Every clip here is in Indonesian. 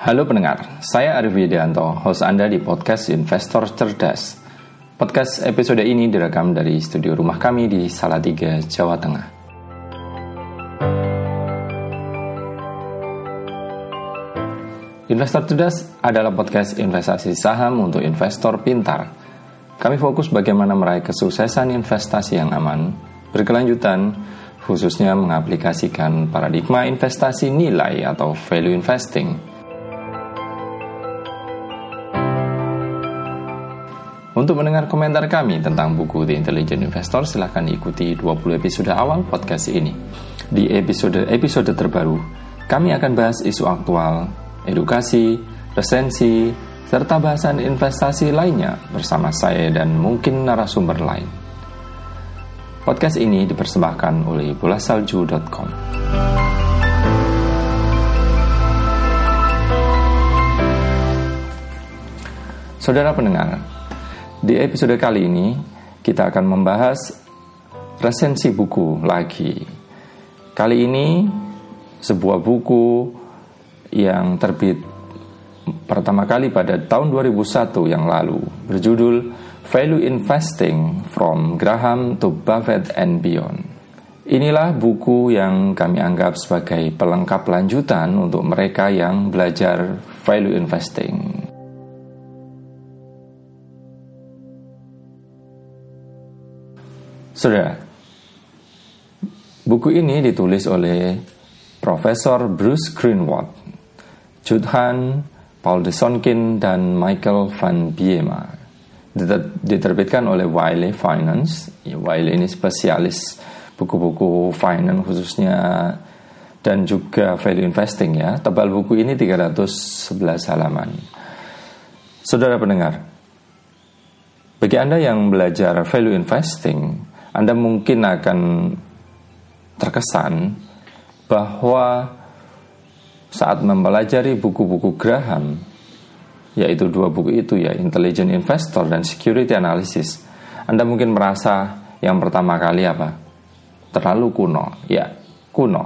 Halo pendengar, saya Arif Widianto, host Anda di podcast Investor Cerdas. Podcast episode ini direkam dari studio rumah kami di Salatiga, Jawa Tengah. Investor Cerdas adalah podcast investasi saham untuk investor pintar. Kami fokus bagaimana meraih kesuksesan investasi yang aman, berkelanjutan, khususnya mengaplikasikan paradigma investasi nilai atau value investing Untuk mendengar komentar kami tentang buku The Intelligent Investor, silahkan ikuti 20 episode awal podcast ini. Di episode-episode terbaru, kami akan bahas isu aktual, edukasi, resensi, serta bahasan investasi lainnya bersama saya dan mungkin narasumber lain. Podcast ini dipersembahkan oleh bolasalju.com. Saudara pendengar, di episode kali ini kita akan membahas resensi buku lagi. Kali ini sebuah buku yang terbit pertama kali pada tahun 2001 yang lalu berjudul Value Investing from Graham to Buffett and Beyond. Inilah buku yang kami anggap sebagai pelengkap lanjutan untuk mereka yang belajar value investing. Saudara, buku ini ditulis oleh Profesor Bruce Greenwald, Judhan, Paul Desonkin, dan Michael Van Biema. Diterbitkan oleh Wiley Finance. Wiley ini spesialis buku-buku finance khususnya dan juga value investing ya. Tebal buku ini 311 halaman. Saudara pendengar, bagi Anda yang belajar value investing, anda mungkin akan terkesan bahwa saat mempelajari buku-buku Graham, yaitu dua buku itu ya, Intelligent Investor dan Security Analysis, Anda mungkin merasa yang pertama kali apa? Terlalu kuno, ya, kuno.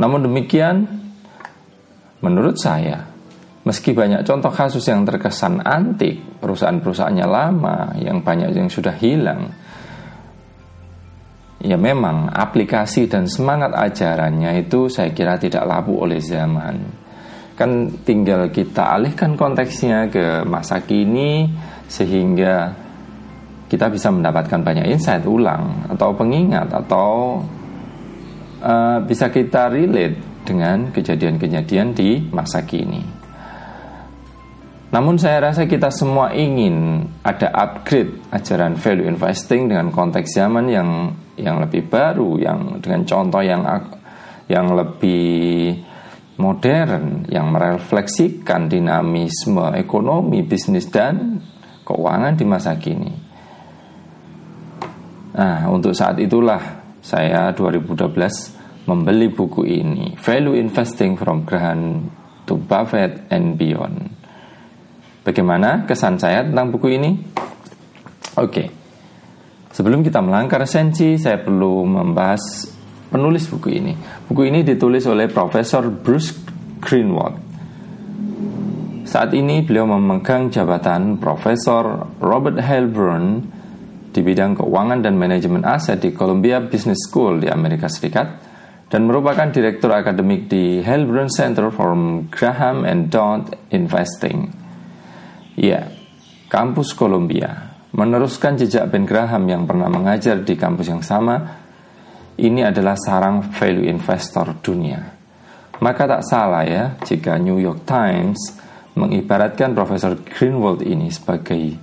Namun demikian, menurut saya, meski banyak contoh kasus yang terkesan antik, perusahaan-perusahaannya lama, yang banyak yang sudah hilang, ya memang aplikasi dan semangat ajarannya itu saya kira tidak labu oleh zaman. Kan tinggal kita alihkan konteksnya ke masa kini sehingga kita bisa mendapatkan banyak insight ulang atau pengingat atau uh, bisa kita relate dengan kejadian-kejadian di masa kini. Namun saya rasa kita semua ingin ada upgrade ajaran value investing dengan konteks zaman yang yang lebih baru, yang dengan contoh yang yang lebih modern, yang merefleksikan dinamisme ekonomi, bisnis dan keuangan di masa kini. Nah, untuk saat itulah saya 2012 membeli buku ini, Value Investing from Graham to Buffett and Beyond Bagaimana kesan saya tentang buku ini? Oke, sebelum kita melangkah resensi, saya perlu membahas penulis buku ini. Buku ini ditulis oleh Profesor Bruce Greenwald. Saat ini beliau memegang jabatan Profesor Robert Helburn di bidang keuangan dan manajemen aset di Columbia Business School di Amerika Serikat dan merupakan direktur akademik di Helburn Center for Graham and Dodd Investing. Ya, kampus Columbia meneruskan jejak Ben Graham yang pernah mengajar di kampus yang sama. Ini adalah sarang value investor dunia. Maka tak salah ya jika New York Times mengibaratkan Profesor Greenwald ini sebagai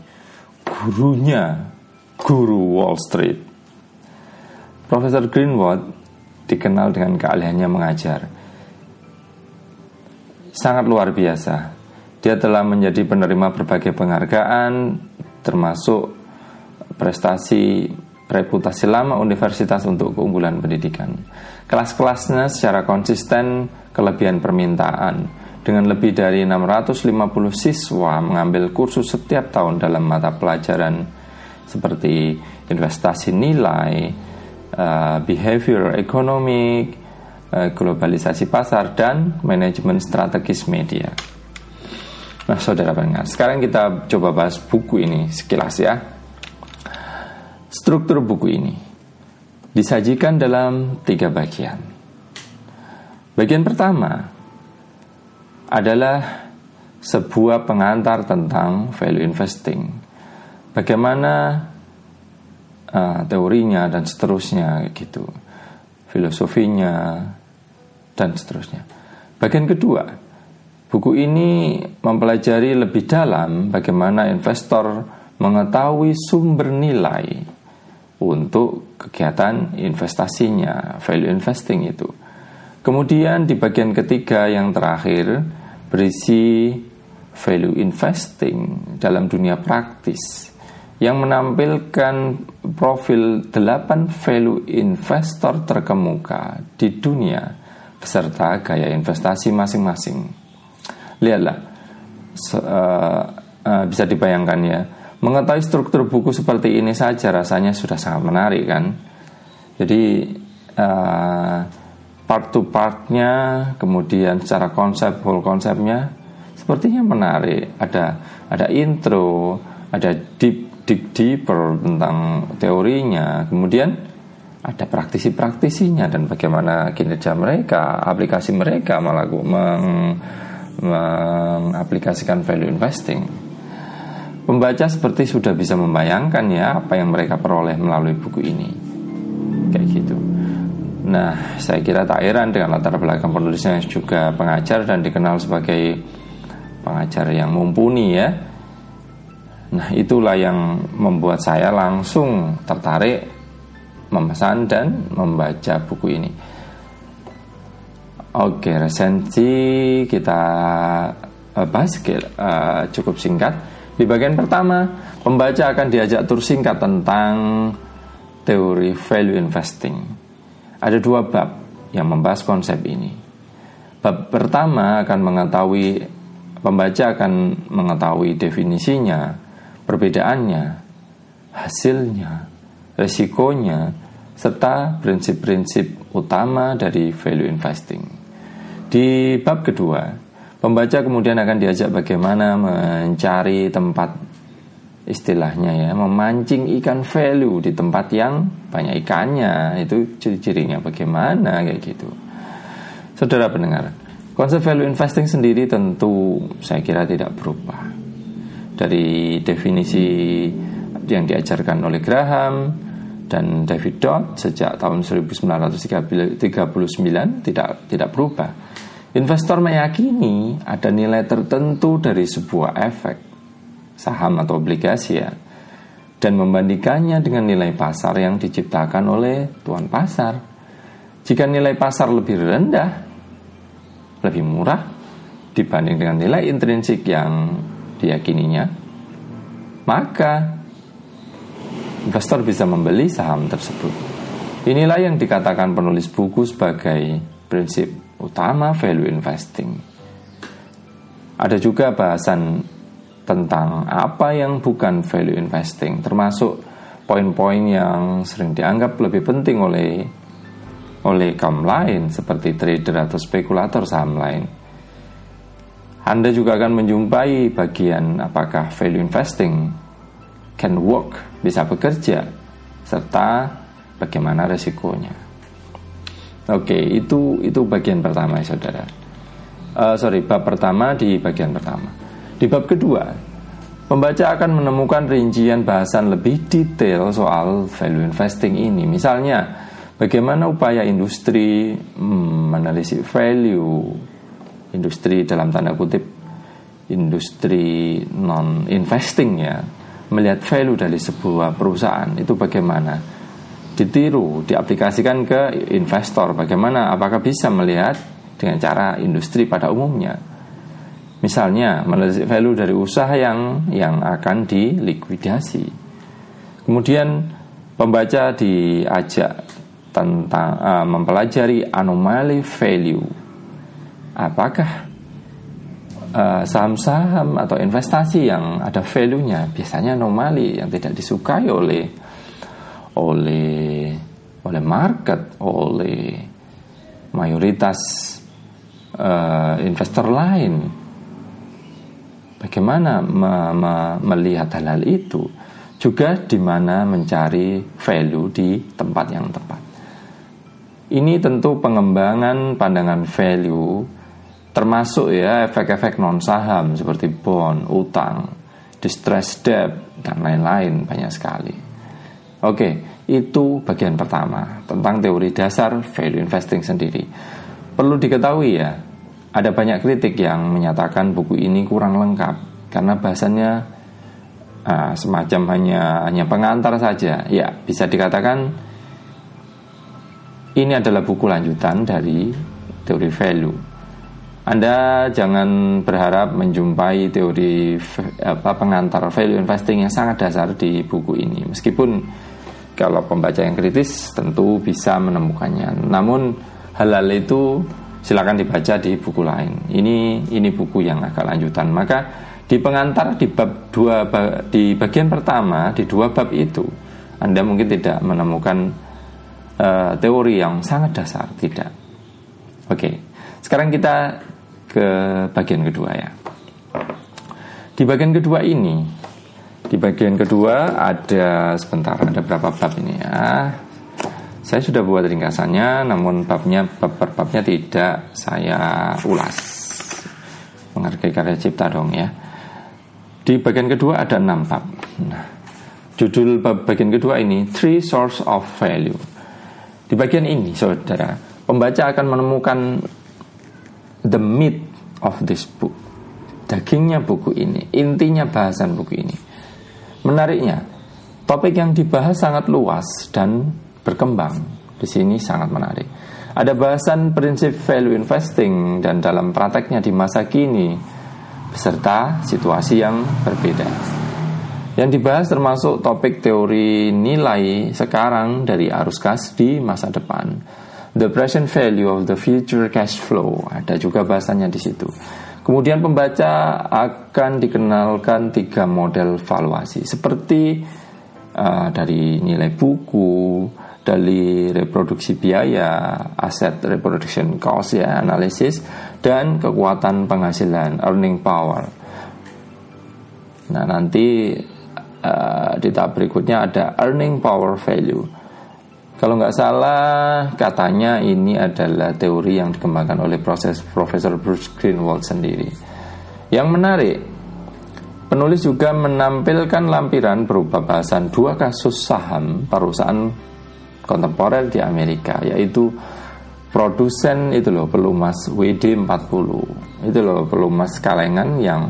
gurunya guru Wall Street. Profesor Greenwald dikenal dengan keahliannya mengajar. Sangat luar biasa dia telah menjadi penerima berbagai penghargaan termasuk prestasi reputasi lama universitas untuk keunggulan pendidikan. Kelas-kelasnya secara konsisten kelebihan permintaan dengan lebih dari 650 siswa mengambil kursus setiap tahun dalam mata pelajaran seperti investasi nilai, uh, behavior economic, uh, globalisasi pasar dan manajemen strategis media. Nah, saudara pendengar, sekarang kita coba bahas buku ini sekilas ya. Struktur buku ini disajikan dalam tiga bagian. Bagian pertama adalah sebuah pengantar tentang value investing. Bagaimana uh, teorinya dan seterusnya gitu. Filosofinya dan seterusnya. Bagian kedua, buku ini mempelajari lebih dalam bagaimana investor mengetahui sumber nilai untuk kegiatan investasinya, value investing itu. Kemudian di bagian ketiga yang terakhir berisi value investing dalam dunia praktis yang menampilkan profil 8 value investor terkemuka di dunia beserta gaya investasi masing-masing. Lihatlah, uh, uh, bisa dibayangkan ya, mengetahui struktur buku seperti ini saja rasanya sudah sangat menarik kan. Jadi uh, part to partnya, kemudian secara konsep whole konsepnya sepertinya menarik. Ada ada intro, ada deep deep deeper tentang teorinya, kemudian ada praktisi-praktisinya dan bagaimana kinerja mereka, aplikasi mereka melakukan meng, mengaplikasikan value investing. Pembaca seperti sudah bisa membayangkan ya apa yang mereka peroleh melalui buku ini. Kayak gitu. Nah, saya kira tak heran dengan latar belakang penulisnya yang juga pengajar dan dikenal sebagai pengajar yang mumpuni ya. Nah, itulah yang membuat saya langsung tertarik memesan dan membaca buku ini. Oke, resensi kita eh, bahas uh, cukup singkat. Di bagian pertama, pembaca akan diajak tur singkat tentang teori value investing ada dua bab yang membahas konsep ini. Bab pertama akan mengetahui pembaca akan mengetahui definisinya, perbedaannya, hasilnya, resikonya, serta prinsip-prinsip utama dari value investing. Di bab kedua, pembaca kemudian akan diajak bagaimana mencari tempat istilahnya ya memancing ikan value di tempat yang banyak ikannya. Itu ciri-cirinya bagaimana kayak gitu. Saudara pendengar konsep value investing sendiri tentu saya kira tidak berubah. Dari definisi yang diajarkan oleh Graham dan David Dodd sejak tahun 1939 tidak tidak berubah investor meyakini ada nilai tertentu dari sebuah efek saham atau obligasi ya dan membandingkannya dengan nilai pasar yang diciptakan oleh tuan pasar. Jika nilai pasar lebih rendah, lebih murah dibanding dengan nilai intrinsik yang diyakininya, maka investor bisa membeli saham tersebut. Inilah yang dikatakan penulis buku sebagai prinsip utama value investing. Ada juga bahasan tentang apa yang bukan value investing, termasuk poin-poin yang sering dianggap lebih penting oleh oleh kaum lain seperti trader atau spekulator saham lain. Anda juga akan menjumpai bagian apakah value investing can work, bisa bekerja, serta bagaimana resikonya. Oke, itu itu bagian pertama, saudara. Uh, sorry, bab pertama di bagian pertama. Di bab kedua, pembaca akan menemukan rincian bahasan lebih detail soal value investing ini. Misalnya, bagaimana upaya industri hmm, menanalisis value industri dalam tanda kutip industri non investing ya melihat value dari sebuah perusahaan itu bagaimana ditiru diaplikasikan ke investor bagaimana apakah bisa melihat dengan cara industri pada umumnya Misalnya meneliti value dari usaha yang yang akan dilikuidasi. Kemudian pembaca diajak tentang uh, mempelajari anomali value. Apakah saham-saham uh, atau investasi yang ada value-nya biasanya anomali yang tidak disukai oleh oleh oleh market, oleh mayoritas uh, investor lain. Bagaimana me me melihat hal-hal itu? Juga di mana mencari value di tempat yang tepat. Ini tentu pengembangan pandangan value termasuk ya efek-efek non saham seperti bond, utang, distress debt dan lain-lain banyak sekali. Oke, itu bagian pertama tentang teori dasar value investing sendiri. Perlu diketahui ya, ada banyak kritik yang menyatakan buku ini kurang lengkap karena bahasanya uh, semacam hanya hanya pengantar saja. Ya, bisa dikatakan ini adalah buku lanjutan dari teori value anda jangan berharap menjumpai teori apa pengantar value investing yang sangat dasar di buku ini. Meskipun kalau pembaca yang kritis tentu bisa menemukannya. Namun hal-hal itu silakan dibaca di buku lain. Ini ini buku yang agak lanjutan. Maka di pengantar di bab dua di bagian pertama di dua bab itu Anda mungkin tidak menemukan uh, teori yang sangat dasar, tidak. Oke. Sekarang kita ke bagian kedua ya. Di bagian kedua ini, di bagian kedua ada sebentar ada berapa bab ini ya. Saya sudah buat ringkasannya, namun babnya bab per babnya tidak saya ulas. Menghargai karya cipta dong ya. Di bagian kedua ada enam bab. Nah, judul bab bagian kedua ini Three Source of Value. Di bagian ini, saudara, pembaca akan menemukan the meat of this book. Dagingnya buku ini, intinya bahasan buku ini. Menariknya, topik yang dibahas sangat luas dan berkembang. Di sini sangat menarik. Ada bahasan prinsip value investing dan dalam prakteknya di masa kini beserta situasi yang berbeda. Yang dibahas termasuk topik teori nilai sekarang dari arus kas di masa depan the present value of the future cash flow. Ada juga bahasanya di situ. Kemudian pembaca akan dikenalkan tiga model valuasi seperti uh, dari nilai buku, dari reproduksi biaya, aset reproduction cost ya, analisis dan kekuatan penghasilan earning power. Nah, nanti uh, di tahap berikutnya ada earning power value kalau nggak salah, katanya ini adalah teori yang dikembangkan oleh proses Profesor Bruce Greenwald sendiri. Yang menarik, penulis juga menampilkan lampiran berupa bahasan dua kasus saham perusahaan kontemporer di Amerika, yaitu produsen itu loh pelumas WD40 itu loh pelumas kalengan yang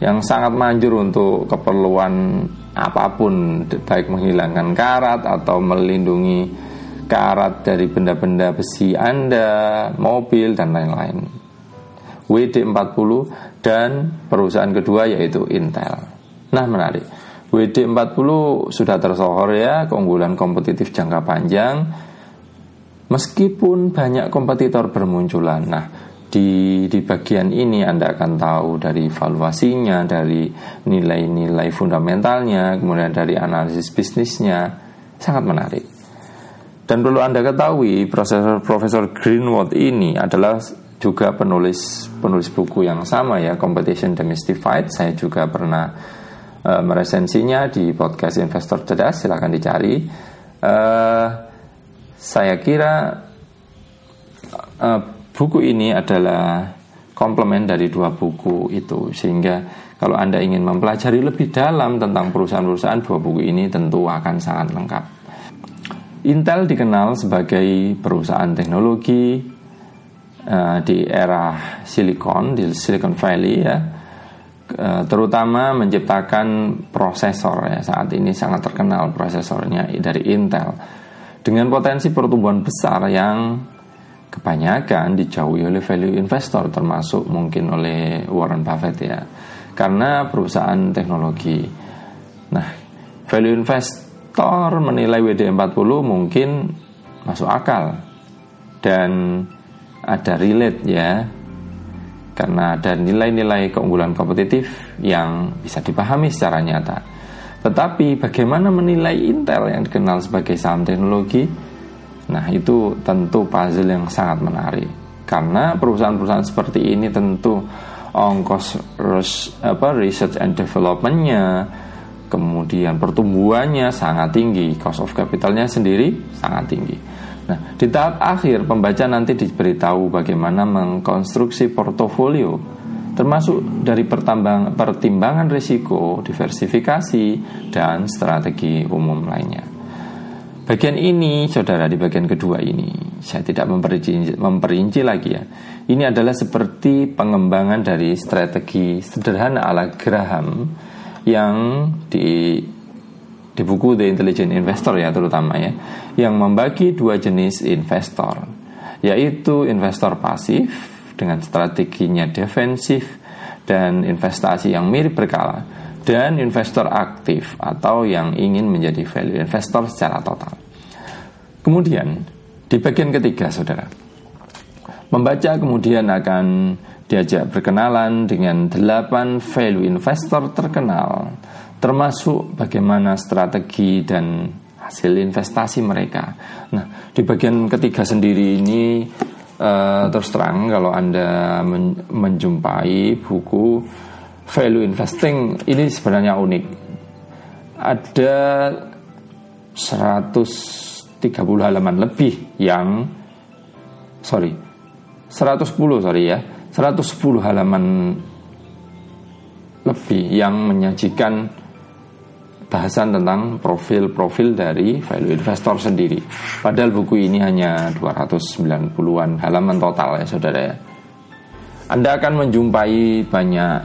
yang sangat manjur untuk keperluan apa pun baik menghilangkan karat atau melindungi karat dari benda-benda besi Anda, mobil dan lain-lain. WD40 dan perusahaan kedua yaitu Intel. Nah, menarik. WD40 sudah tersohor ya keunggulan kompetitif jangka panjang meskipun banyak kompetitor bermunculan. Nah, di di bagian ini Anda akan tahu dari valuasinya, dari nilai-nilai fundamentalnya, kemudian dari analisis bisnisnya, sangat menarik. Dan perlu Anda ketahui, Profesor Profesor Greenwood ini adalah juga penulis penulis buku yang sama ya, Competition Demystified. Saya juga pernah uh, meresensinya di podcast Investor Cerdas, silahkan dicari. Uh, saya kira uh, buku ini adalah komplement dari dua buku itu sehingga kalau Anda ingin mempelajari lebih dalam tentang perusahaan-perusahaan dua buku ini tentu akan sangat lengkap. Intel dikenal sebagai perusahaan teknologi uh, di era Silicon di Silicon Valley ya. Uh, terutama menciptakan prosesor ya saat ini sangat terkenal prosesornya dari Intel dengan potensi pertumbuhan besar yang kebanyakan dijauhi oleh value investor termasuk mungkin oleh Warren Buffett ya. Karena perusahaan teknologi. Nah value investor menilai WD40 mungkin masuk akal. Dan ada relate ya. Karena ada nilai-nilai keunggulan kompetitif yang bisa dipahami secara nyata. Tetapi bagaimana menilai Intel yang dikenal sebagai saham teknologi Nah, itu tentu puzzle yang sangat menarik. Karena perusahaan-perusahaan seperti ini tentu ongkos apa research and developmentnya kemudian pertumbuhannya sangat tinggi cost of capitalnya sendiri sangat tinggi nah di tahap akhir pembaca nanti diberitahu bagaimana mengkonstruksi portofolio termasuk dari pertimbangan risiko, diversifikasi, dan strategi umum lainnya. Bagian ini, saudara, di bagian kedua ini, saya tidak memperinci, memperinci lagi ya. Ini adalah seperti pengembangan dari strategi sederhana ala Graham yang di di buku The Intelligent Investor ya terutama ya, yang membagi dua jenis investor, yaitu investor pasif dengan strateginya defensif dan investasi yang mirip berkala dan investor aktif atau yang ingin menjadi value investor secara total. Kemudian di bagian ketiga saudara Membaca kemudian akan diajak berkenalan dengan delapan value investor terkenal termasuk bagaimana strategi dan hasil investasi mereka. Nah, di bagian ketiga sendiri ini uh, terus terang kalau anda men menjumpai buku value investing ini sebenarnya unik ada 130 halaman lebih yang sorry 110 sorry ya 110 halaman lebih yang menyajikan bahasan tentang profil-profil dari value investor sendiri. Padahal buku ini hanya 290-an halaman total ya saudara ya. Anda akan menjumpai banyak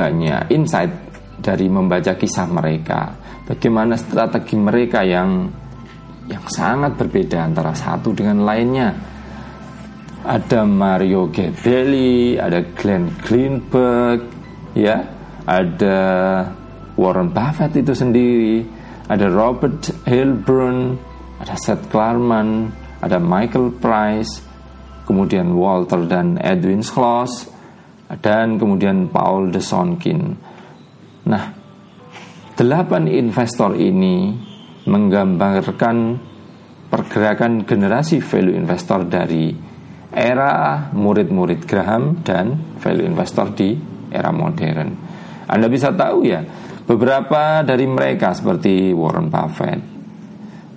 banyak insight dari membaca kisah mereka, bagaimana strategi mereka yang yang sangat berbeda antara satu dengan lainnya. Ada Mario Gabelli, ada Glenn Greenberg, ya, ada Warren Buffett itu sendiri, ada Robert Hilburn, ada Seth Klarman, ada Michael Price, kemudian Walter dan Edwin Schloss, dan kemudian Paul de Sonkin. Nah, delapan investor ini menggambarkan pergerakan generasi value investor dari era murid-murid Graham dan value investor di era modern. Anda bisa tahu ya, Beberapa dari mereka seperti Warren Buffett,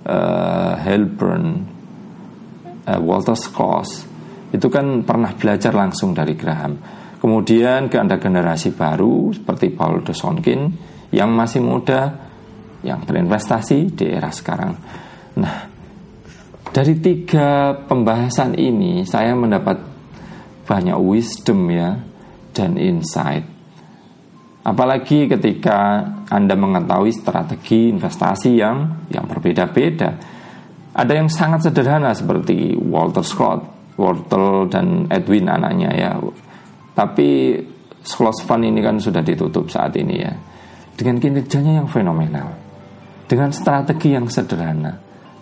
uh, Hilburn, uh, Walter Scott itu kan pernah belajar langsung dari Graham. Kemudian ke ada generasi baru seperti Paul de Sonkin yang masih muda yang berinvestasi di era sekarang. Nah, dari tiga pembahasan ini saya mendapat banyak wisdom ya dan insight Apalagi ketika Anda mengetahui strategi investasi yang yang berbeda-beda. Ada yang sangat sederhana seperti Walter Scott, Walter dan Edwin anaknya ya. Tapi Fund ini kan sudah ditutup saat ini ya. Dengan kinerjanya yang fenomenal. Dengan strategi yang sederhana.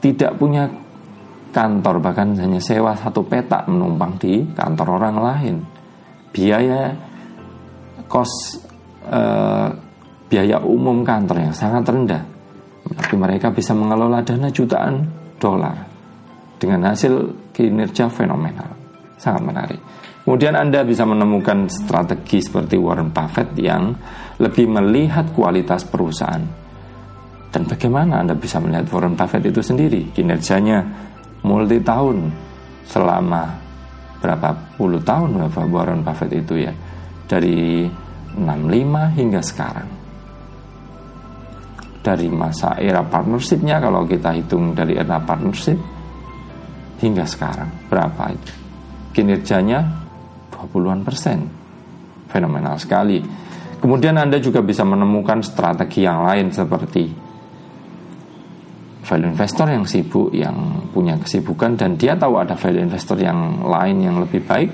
Tidak punya kantor bahkan hanya sewa satu petak menumpang di kantor orang lain. Biaya kos eh, biaya umum kantor yang sangat rendah, tapi mereka bisa mengelola dana jutaan dolar dengan hasil kinerja fenomenal, sangat menarik. Kemudian Anda bisa menemukan strategi seperti Warren Buffett yang lebih melihat kualitas perusahaan. Dan bagaimana Anda bisa melihat Warren Buffett itu sendiri? Kinerjanya multi tahun selama berapa puluh tahun Warren Buffett itu ya. Dari 65 hingga sekarang. Dari masa era partnershipnya kalau kita hitung dari era partnership hingga sekarang berapa itu? Kinerjanya 20-an persen. Fenomenal sekali. Kemudian Anda juga bisa menemukan strategi yang lain seperti value investor yang sibuk, yang punya kesibukan dan dia tahu ada value investor yang lain yang lebih baik,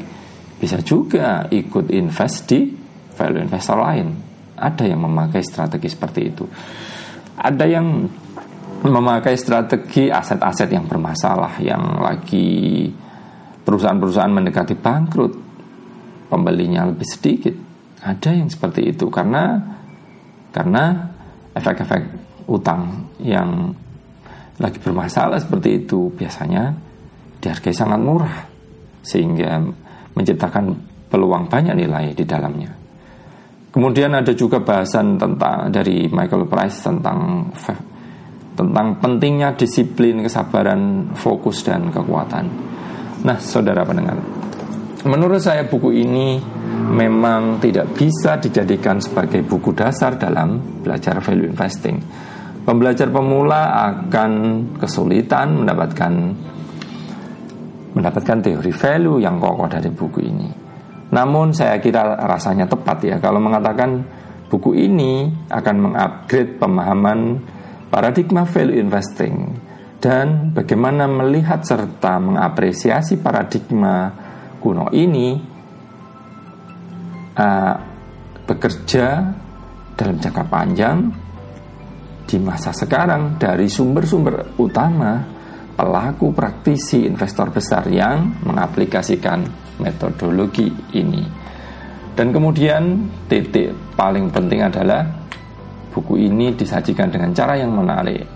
bisa juga ikut invest di value investor lain. Ada yang memakai strategi seperti itu. Ada yang memakai strategi aset-aset yang bermasalah, yang lagi perusahaan-perusahaan mendekati bangkrut, pembelinya lebih sedikit. Ada yang seperti itu karena karena efek-efek utang yang lagi bermasalah seperti itu biasanya dihargai sangat murah sehingga menciptakan peluang banyak nilai di dalamnya. Kemudian ada juga bahasan tentang dari Michael Price tentang tentang pentingnya disiplin, kesabaran, fokus dan kekuatan. Nah, saudara pendengar, menurut saya buku ini memang tidak bisa dijadikan sebagai buku dasar dalam belajar value investing. Pembelajar pemula akan kesulitan mendapatkan mendapatkan teori value yang kokoh dari buku ini. Namun saya kira rasanya tepat ya kalau mengatakan buku ini akan mengupgrade pemahaman paradigma value investing dan bagaimana melihat serta mengapresiasi paradigma kuno ini uh, bekerja dalam jangka panjang di masa sekarang dari sumber-sumber utama pelaku praktisi investor besar yang mengaplikasikan metodologi ini. Dan kemudian titik paling penting adalah buku ini disajikan dengan cara yang menarik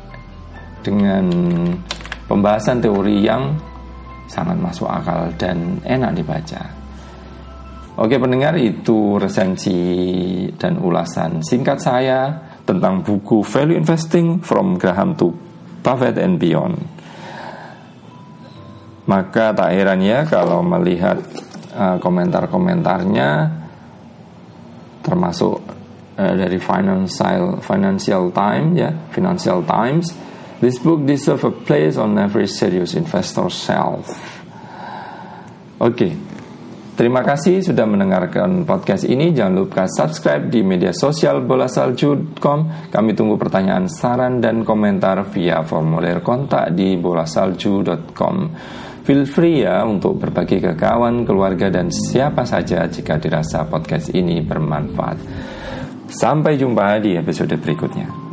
dengan pembahasan teori yang sangat masuk akal dan enak dibaca. Oke pendengar itu resensi dan ulasan singkat saya tentang buku Value Investing from Graham to Buffett and Beyond. Maka tak heran ya kalau melihat uh, komentar-komentarnya termasuk uh, dari Financial Financial Times ya, Financial Times. This book deserves a place on every serious investor shelf. Oke, okay. Terima kasih sudah mendengarkan podcast ini. Jangan lupa subscribe di media sosial bolasalju.com. Kami tunggu pertanyaan, saran, dan komentar via formulir kontak di bolasalju.com. Feel free ya untuk berbagi ke kawan, keluarga, dan siapa saja jika dirasa podcast ini bermanfaat. Sampai jumpa di episode berikutnya.